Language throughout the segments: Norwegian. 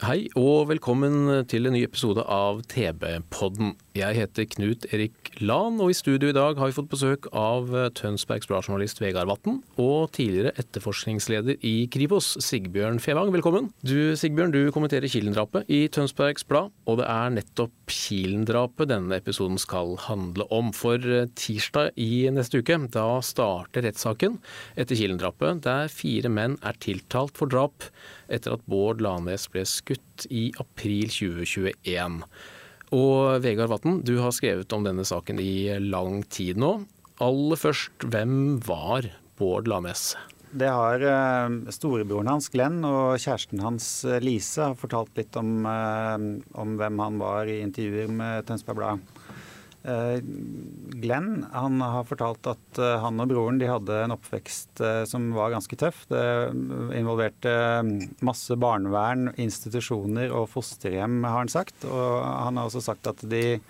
Hei og velkommen til en ny episode av TB-podden. Jeg heter Knut Erik Lan, og i studio i dag har vi fått besøk av Tønsbergs Bladjournalist Vegard Vatn og tidligere etterforskningsleder i Kripos, Sigbjørn Fevang. Velkommen. Du Sigbjørn, du kommenterer Kilen-drapet i Tønsbergs Blad, og det er nettopp Kilen-drapet denne episoden skal handle om. For tirsdag i neste uke, da starter rettssaken etter Kilen-drapet, der fire menn er tiltalt for drap etter at Bård Lanes ble skutt i april 2021. Og Vegard Vatn, du har skrevet om denne saken i lang tid nå. Aller først, hvem var Bård Lanes? Det har eh, storebroren hans Glenn og kjæresten hans Lise har fortalt litt om, eh, om hvem han var i intervjuer med Tønsberg Blad. Eh, Glenn han har fortalt at eh, han og broren de hadde en oppvekst eh, som var ganske tøff. Det involverte masse barnevern, institusjoner og fosterhjem, har han sagt. Og han har også sagt at de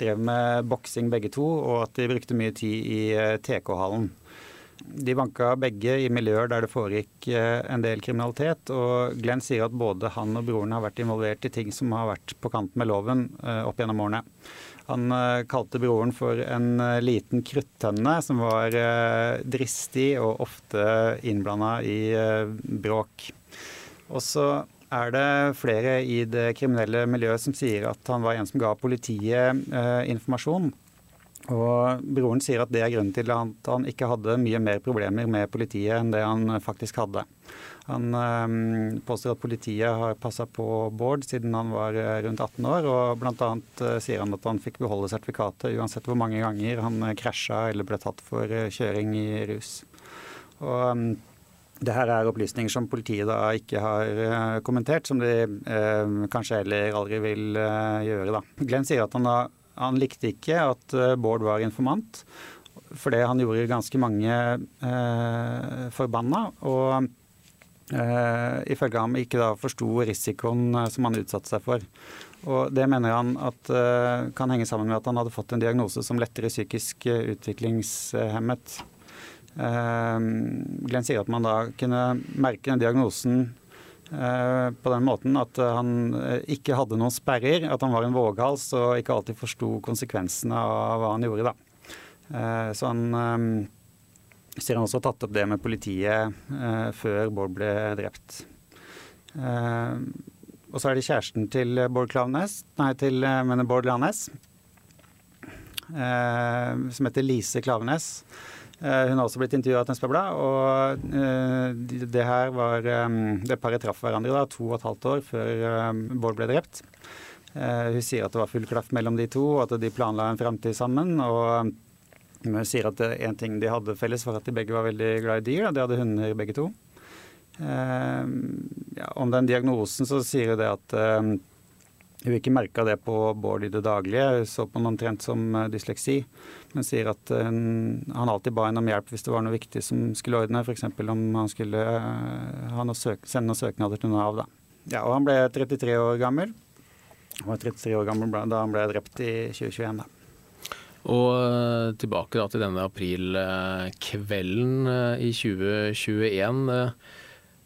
drev med boksing begge to, og at de brukte mye tid i TK-hallen. De banka begge i miljøer der det foregikk en del kriminalitet. Og Glenn sier at både han og broren har vært involvert i ting som har vært på kant med loven opp gjennom årene. Han kalte broren for en liten kruttønne som var dristig og ofte innblanda i bråk. Og så er det flere i det kriminelle miljøet som sier at han var en som ga politiet informasjon. Og Broren sier at det er grunnen til at han ikke hadde mye mer problemer med politiet enn det han faktisk hadde. Han øh, påstår at politiet har passa på Bård siden han var rundt 18 år, og bl.a. Øh, sier han at han fikk beholde sertifikatet uansett hvor mange ganger han øh, krasja eller ble tatt for kjøring i rus. Og øh, det her er opplysninger som politiet da ikke har kommentert, som de kanskje heller aldri vil gjøre. da. Glenn sier at han da han likte ikke at Bård var informant, fordi han gjorde ganske mange eh, forbanna. Og eh, ifølge ham ikke da forsto risikoen som han utsatte seg for. Og Det mener han at eh, kan henge sammen med at han hadde fått en diagnose som lettere psykisk utviklingshemmet. Glenn sier at man da kunne merke den diagnosen på den måten at han ikke hadde noen sperrer, at han var en våghals og ikke alltid forsto konsekvensene av hva han gjorde. da. Så han sier han også har tatt opp det med politiet før Bård ble drept. Og så er det kjæresten til Bård Klavnes, nei, til mener Bård Lanes, som heter Lise Klavenes. Hun har også blitt intervjua av Tønsberg. Og det her var Det paret traff hverandre da, to og et halvt år før Bård ble drept. Hun sier at det var full klaff mellom de to, at de planla en framtid sammen. og hun sier at en ting de hadde felles, var at de begge var veldig glad i dyr. De hadde hunder begge to. Ja, om den diagnosen så sier hun det at hun ikke merke det på Bård i det daglige. Jeg så på han omtrent som dysleksi, men sier at han alltid ba henne om hjelp hvis det var noe viktig som skulle ordne, f.eks. om han skulle noe søk, sende noen søknader til Nav. Da. Ja, og han ble 33 år gammel. Han var 33 år gammel da han ble drept i 2021. da. Og tilbake da til denne aprilkvelden i 2021.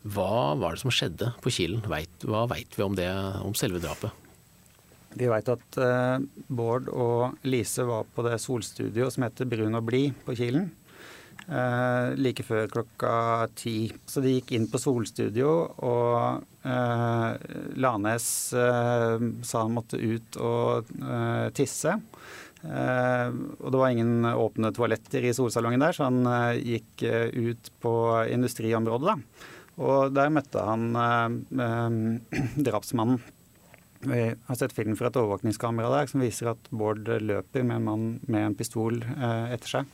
Hva var det som skjedde på Kilen? Hva veit vi om det, om selve drapet? Vi veit at uh, Bård og Lise var på det solstudioet som heter Brun og blid på Kilen. Uh, like før klokka ti. Så de gikk inn på solstudio, og uh, Lanes sa han måtte ut og tisse. og det var ingen åpne toaletter i solsalongen der, så han gikk ut på industriområdet. da. Og der møtte han drapsmannen. Vi har sett film fra et overvåkningskamera der som viser at Bård løper med en mann med en pistol eh, etter seg.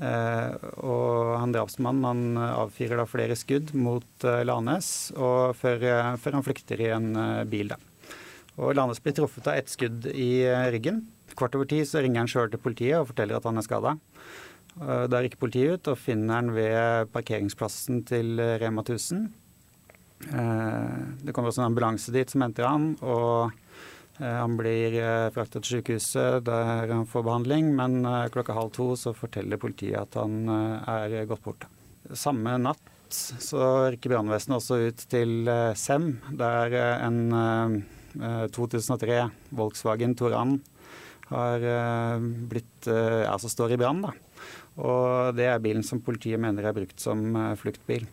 Eh, og han drapsmannen han avfyrer da flere skudd mot eh, Lanes og før, eh, før, han flykter i en eh, bil. da. Og Lanes blir truffet av ett skudd i eh, ryggen. Kvart over ti så ringer han sjøl til politiet og forteller at han er skada. Da rykker politiet ut og finner han ved parkeringsplassen til Rema 1000. Det kommer også en ambulanse dit som henter han. og han blir fraktet til sykehuset der han får behandling, men klokka halv to så forteller politiet at han er gått bort. Samme natt så rykker brannvesenet også ut til Sem, der en 2003 eh, Volkswagen Toran har eh, blitt, eh, altså står i brann. Og det er bilen som politiet mener er brukt som fluktbil.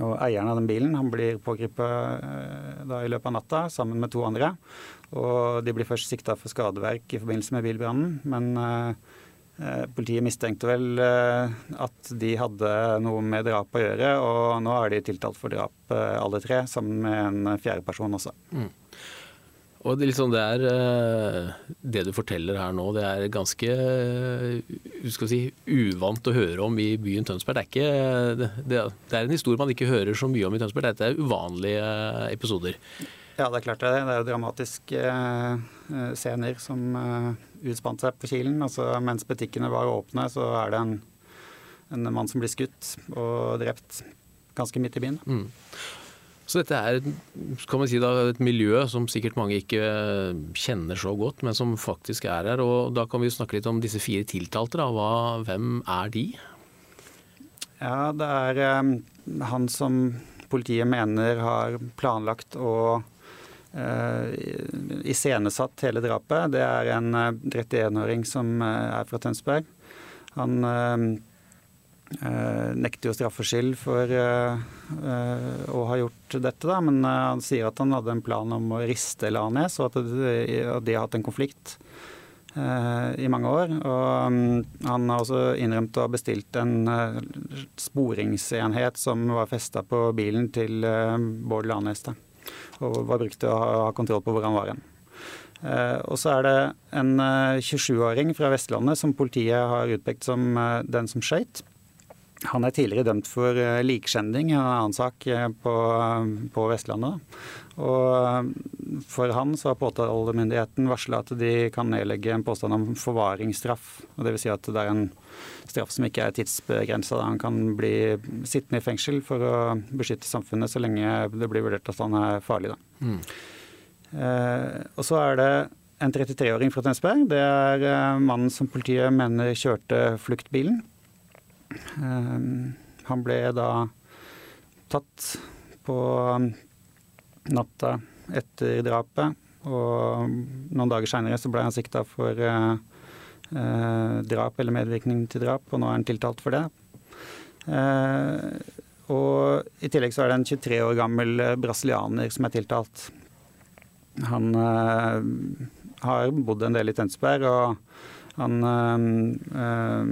Og Eieren av den bilen han blir pågrepet i løpet av natta sammen med to andre. Og De blir først sikta for skadeverk i forbindelse med bilbrannen, men eh, politiet mistenkte vel eh, at de hadde noe med drap å gjøre. Og nå er de tiltalt for drap, eh, alle tre, sammen med en fjerde person også. Mm. Og det, liksom, det, er, eh, det du forteller her nå, det er ganske eh, si, uvant å høre om i byen Tønsberg. Det er, ikke, det, det er en historie man ikke hører så mye om i Tønsberg. Dette er uvanlige episoder. Ja, det er klart det. Det er jo dramatiske scener som utspant seg på Kilen. Altså, mens butikkene var åpne, så er det en, en mann som blir skutt og drept ganske midt i byen. Mm. Så dette er kan man si da, et miljø som sikkert mange ikke kjenner så godt, men som faktisk er her. Og da kan vi snakke litt om disse fire tiltalte. Hva, hvem er de? Ja, det er eh, han som politiet mener har planlagt og uh, iscenesatt hele drapet. Det er en 31-åring som er fra Tønsberg. Han Uh, nekter jo straffskyld for uh, uh, å ha gjort dette, da, men han sier at han hadde en plan om å riste Lanes, og at de, at de har hatt en konflikt i mange år. Og um, han har også innrømt å ha bestilt en sporingsenhet som var festa på bilen til Bård Lanes, da, og var brukt til å ha kontroll på hvor han var hen. og så er det en 27-åring fra Vestlandet som politiet har utpekt som den som skøyt. Han er tidligere dømt for uh, likskjending i en annen sak eh, på, på, Vestlandet. Og eh, For han så har påtalemyndigheten varsla at de kan nedlegge en påstand om forvaringsstraff. Dvs. Si at det er en straff som ikke er tidsbegrensa. Han kan bli sittende i fengsel for å beskytte samfunnet så lenge det blir vurdert at han er farlig. Mm. Eh, og så er det en 33-åring fra Tønsberg. Det er mannen som politiet mener kjørte fluktbilen. Ehm, han ble da tatt på natta etter drapet, og noen dager seinere så ble han sikta for eh, eh, drap eller medvirkning til drap, og nå er han tiltalt for det. Eh, og i tillegg så er det en 23 år gammel brasilianer som er tiltalt. Han har bodd en del i Tønsberg og han øh,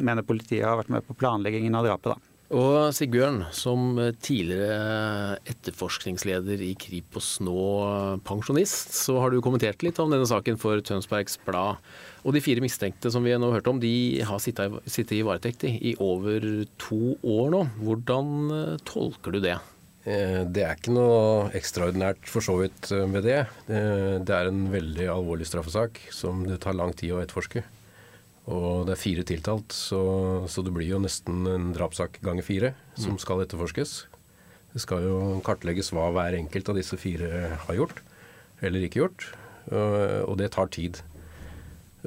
mener politiet har vært med på planleggingen av drapet. da. Og Sigbjørn, som tidligere etterforskningsleder i Kripos, nå pensjonist, så har du kommentert litt om denne saken for Tønsbergs Blad. Og de fire mistenkte som vi nå hørte om, de har sittet i varetekt i over to år nå. Hvordan eh, tolker du det? Eh, det er ikke noe ekstraordinært for så vidt eh, med det. Det er en veldig alvorlig straffesak som det tar lang tid å etterforske. Og det er fire tiltalt, så, så det blir jo nesten en drapssak ganger fire som mm. skal etterforskes. Det skal jo kartlegges hva hver enkelt av disse fire har gjort eller ikke gjort, og det tar tid.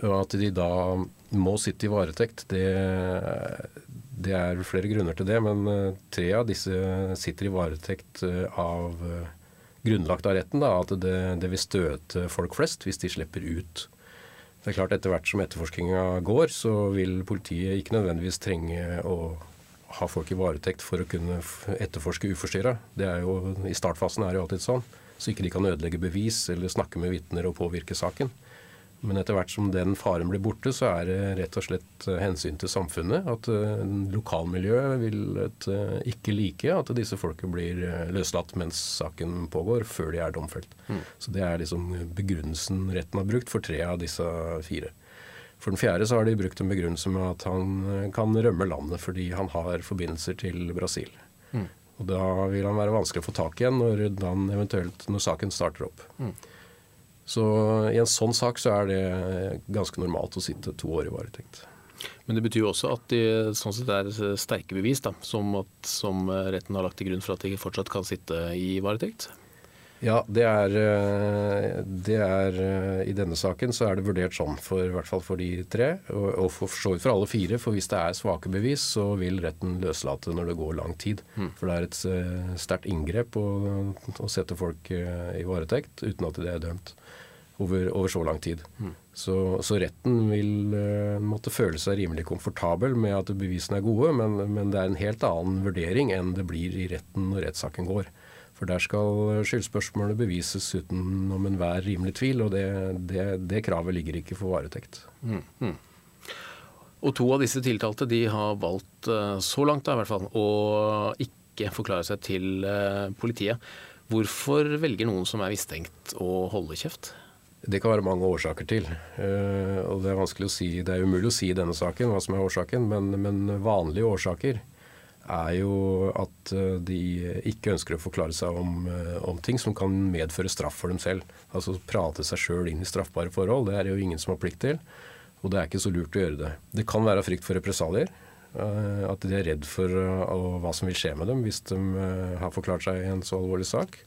Og at de da må sitte i varetekt, det, det er flere grunner til det, men eh, tre av disse sitter i varetekt eh, av eh, grunnlagt av retten. Da, at det, det, vil støte folk flest hvis de slipper ut. Det er klart Etter hvert som etterforskninga går, så vil politiet ikke nødvendigvis trenge å ha folk i varetekt for å kunne etterforske uforstyrra. I startfasen er det jo alltid sånn. Så ikke de kan ødelegge bevis eller snakke med vitner og påvirke saken. Men etter hvert som den faren blir borte, så er det rett og slett eh, hensyn til samfunnet. At uh, lokalmiljøet vil et, uh, ikke like at disse folka blir løslatt mens saken pågår, før de er domfelt. Mm. Så det er liksom begrunnelsen retten har brukt for tre av disse fire. For den fjerde så har de brukt en begrunnelse med at han eh, kan rømme landet fordi han har forbindelser til Brasil. Mm. Og da vil han være vanskelig å få tak igjen når, når saken starter opp. Mm. Så i en sånn sak så er det ganske normalt å sitte to år i varetekt. Men det betyr jo også at det sånn sett er sterke bevis da, som, at, som retten har lagt til grunn for at de fortsatt kan sitte i varetekt? Ja, det er, eh, det er, eh, I denne saken så er det vurdert sånn, for, i hvert fall for de tre. Og, for så vidt for alle fire. For hvis det er svake bevis, så vil retten løslate når det går lang tid. Mm. For det er et uh, sterkt inngrep å, å, sette folk i varetekt uten at de er dømt over, over så lang tid. Mm. Så, så, retten vil uh, måtte føle seg rimelig komfortabel med at bevisene er gode, men, men det er en helt annen vurdering enn det blir i retten når rettssaken går. For der skal skyldspørsmålet bevises utenom enhver rimelig tvil, og det, det, det, kravet ligger ikke for varetekt. Mm, mm. Og to av disse tiltalte de har valgt, eh, så langt da, i hvert fall, å ikke forklare seg til eh, politiet. Hvorfor velger noen som er mistenkt å holde kjeft? Det kan være mange årsaker til. Eh, og Det er vanskelig å si, det er umulig å si i denne saken hva som er årsaken, men, men vanlige årsaker er jo at eh, de ikke ønsker å forklare seg om, eh, om, ting som kan medføre straff for dem selv. Altså prate seg sjøl inn i straffbare forhold. Det er det jo ingen som har plikt til. Og det er ikke så lurt å gjøre det. Det kan være frykt for represalier. At de er redd for hva som vil skje med dem hvis de har forklart seg i en så alvorlig sak.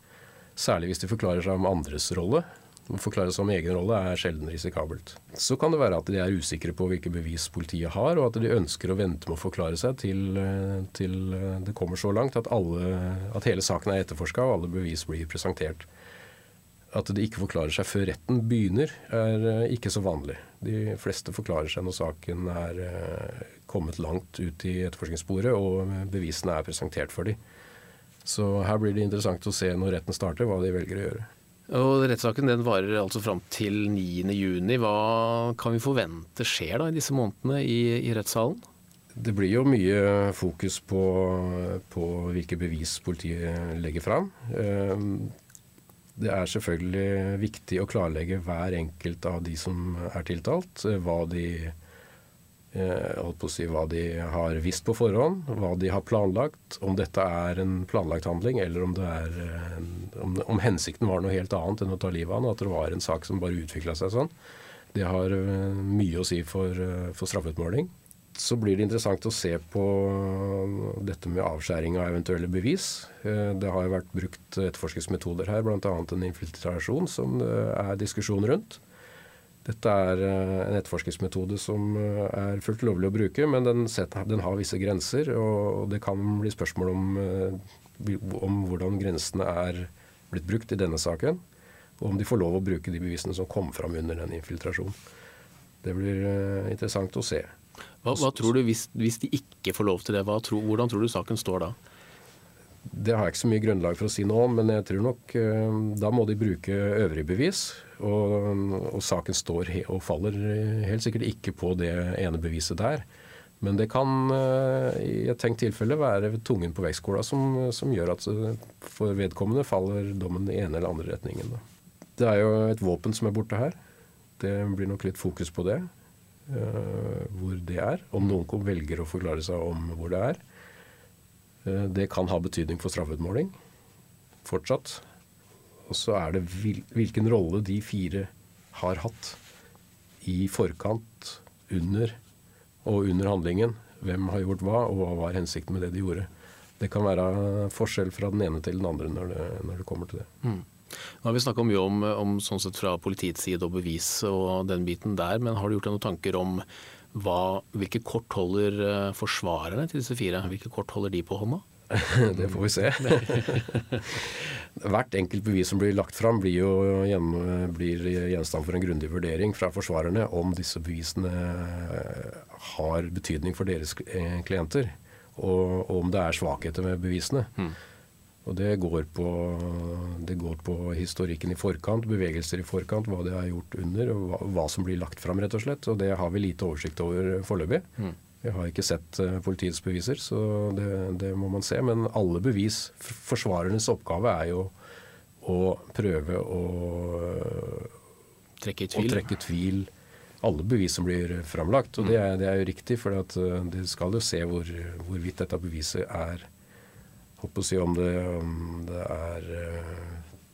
Særlig hvis de forklarer seg om andres rolle. Å forklare seg om egen rolle er sjelden risikabelt. Så kan det være at de er usikre på hvilke bevis politiet har, og at de ønsker å vente med å forklare seg til, eh, til eh, det kommer så langt at, alle, at hele saken er etterforska og alle bevis blir presentert. At de ikke forklarer seg før retten begynner, er eh, ikke så vanlig. De fleste forklarer seg når saken er kommet langt ut i etterforskningssporet og bevisene er presentert for dem. Så her blir det interessant å se når retten starter, hva de velger å gjøre. Og Rettssaken den varer altså fram til 9.6. Hva kan vi forvente skjer da i disse månedene i, i rettssalen? Det blir jo mye fokus på, på, hvilke bevis politiet legger fram. Ehm, det er selvfølgelig viktig å klarlegge hver enkelt av de som er tiltalt. Hva de Eh, holdt på å si hva de har visst på forhånd, hva de har planlagt, om dette er en planlagt handling, eller om, er, om, om hensikten var noe helt annet enn å ta livet av han, at det var en sak som bare utvikla seg sånn. Det har eh, mye å si for, eh, for straffeutmåling. Så blir det interessant å se på dette med avskjæring av eventuelle bevis. Det har jo vært brukt etterforskningsmetoder her, bl.a. en infiltrasjon som det er diskusjon rundt. Dette er eh, en etterforskningsmetode som eh, er fullt lovlig å bruke, men den, den har visse grenser. Og det kan bli spørsmål om, eh, om, hvordan grensene er blitt brukt i denne saken. Og om de får lov å bruke de bevisene som kom fram under den infiltrasjonen. Det blir interessant å se. Hva, hva tror du hvis, hvis, de ikke får lov til det? Tror, hvordan tror du saken står da? Det har jeg ikke så mye grunnlag for å si noe om, men jeg tror nok da må de bruke øvrige bevis. Og, og, saken står og faller helt sikkert ikke på det ene beviset der. Men det kan eh, i et tenkt tilfelle være tungen på vektskåla som, som, gjør at eh, for vedkommende faller dommen i ene eller andre retningen. Det er jo et våpen som er borte her. Det blir nok litt fokus på det. Hvor det er. Om noen velger å forklare seg om hvor det er. Uh, det kan ha betydning for straffeutmåling fortsatt. Og så er det hvilken rolle de fire har hatt i forkant, under og under handlingen. Hvem har gjort hva, og hva var hensikten med det de gjorde. Det kan være forskjell fra den ene til den andre når det, når det kommer til det. Mm. Nå har vi snakka mye om, om, sånn sett fra politiets side og bevis og den biten der, men har du gjort deg noen tanker om hva, hvilke kort holder eh, forsvarerne til disse fire? Hvilke kort holder de på hånda? det får vi se. Hvert enkelt bevis som blir lagt fram, blir jo gjennom, blir gjenstand for en grundig vurdering fra forsvarerne om disse bevisene har betydning for deres klienter. Og, og om det er svakheter med bevisene. Mm. Og det går, på, det går, på, historikken i forkant, bevegelser i forkant, hva det er gjort under, og hva, hva, som blir lagt fram, rett og slett. Og det har vi lite oversikt over foreløpig. Mm. Jeg har ikke sett uh, politiets beviser, så det, det, må man se. Men alle bevis Forsvarernes oppgave er jo å prøve å trekke i tvil, trekke tvil alle bevis som blir framlagt. Og det er, det er jo riktig, for at eh, skal jo se hvor, hvorvidt dette beviset er Håper å si om det, om det er uh,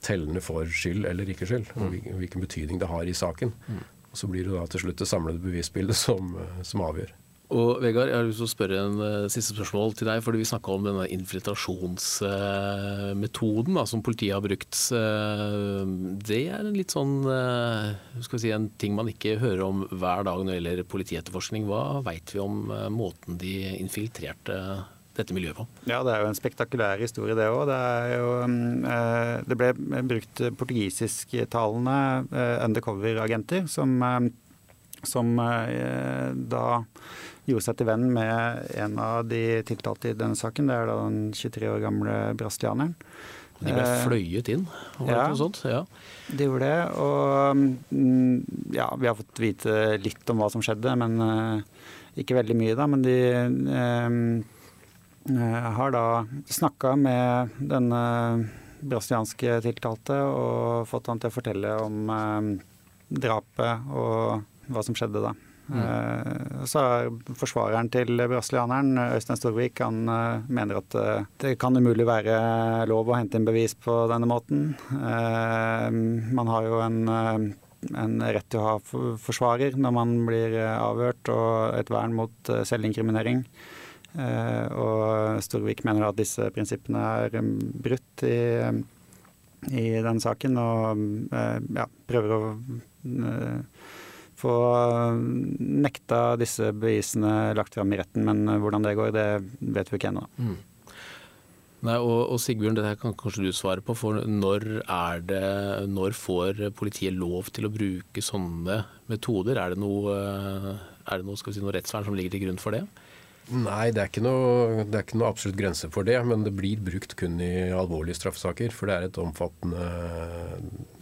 tellende for skyld eller ikke skyld, og hvilken, hvilken betydning det har i saken. Og Så blir det da til slutt det samlede bevisbildet som, uh, som avgjør. Og Vegard, jeg har lyst til å spørre en uh, siste spørsmål til deg. fordi Vi snakka om denne infiltrasjonsmetoden uh, som politiet har brukt. Uh, det er en litt sånn skal vi si, en ting man ikke hører om hver dag når det gjelder politietterforskning. Hva veit vi om måten de infiltrerte dette miljøet på? Ja, Det er jo en spektakulær historie, det òg. Det, mm, eh, det, ble brukt portugisisktalende eh, undercover-agenter som, eh, som da gjorde seg til venn med en av de tiltalte i denne saken. Det er da den 23 år gamle brasilianeren. De ble fløyet inn, var det ja, noe sånt? Ja, de gjorde det. Og mm, ja, vi har fått vite litt om hva som skjedde, men ikke veldig mye, da. Men de har da snakka med denne brasilianske tiltalte og fått han til å fortelle om eh, drapet og hva som skjedde da. Mm. Eh, så er forsvareren til brasilianeren, Øystein Storvik, han eh, mener at eh, det kan umulig være lov å hente inn bevis på denne måten. Eh, man har jo en, en rett til å ha forsvarer når man blir avhørt, og et vern mot selvinkriminering. Eh, og Storvik mener at disse prinsippene er um, brutt i, um, i den saken, og eh, ja, prøver å eh, få nekta disse bevisene lagt fram i retten. Men hvordan det går, det vet vi ikke ennå. Mm. Nei, og, og, Sigbjørn, det kan kanskje du svare på. for når, det, når får politiet lov til å bruke sånne metoder? Er det noe, er det noe, si, noe rettsvern som ligger til grunn for det? Nei, det er, ikke noe, det er ikke noe absolutt grense for det. Men det blir brukt kun i alvorlige straffesaker. For det er et omfattende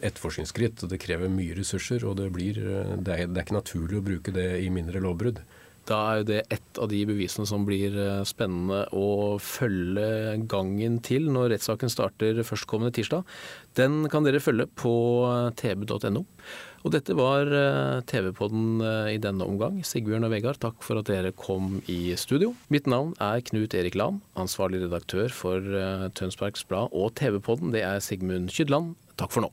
etterforskningsskritt. Det krever mye ressurser. Og det, blir, det, er, det er ikke naturlig å bruke det i mindre lovbrudd. Da er jo det ett av de bevisene som blir eh, spennende å følge gangen til når rettssaken starter førstkommende tirsdag. Den kan dere følge på tb.no. Og dette var eh, TV-podden eh, i denne omgang. Sigbjørn og Vegard, takk for at dere kom i studio. Mitt navn er Knut Erik Lahn, ansvarlig redaktør for eh, Tønsbergs Blad og TV-podden. Det er Sigmund Kydland. Takk for nå.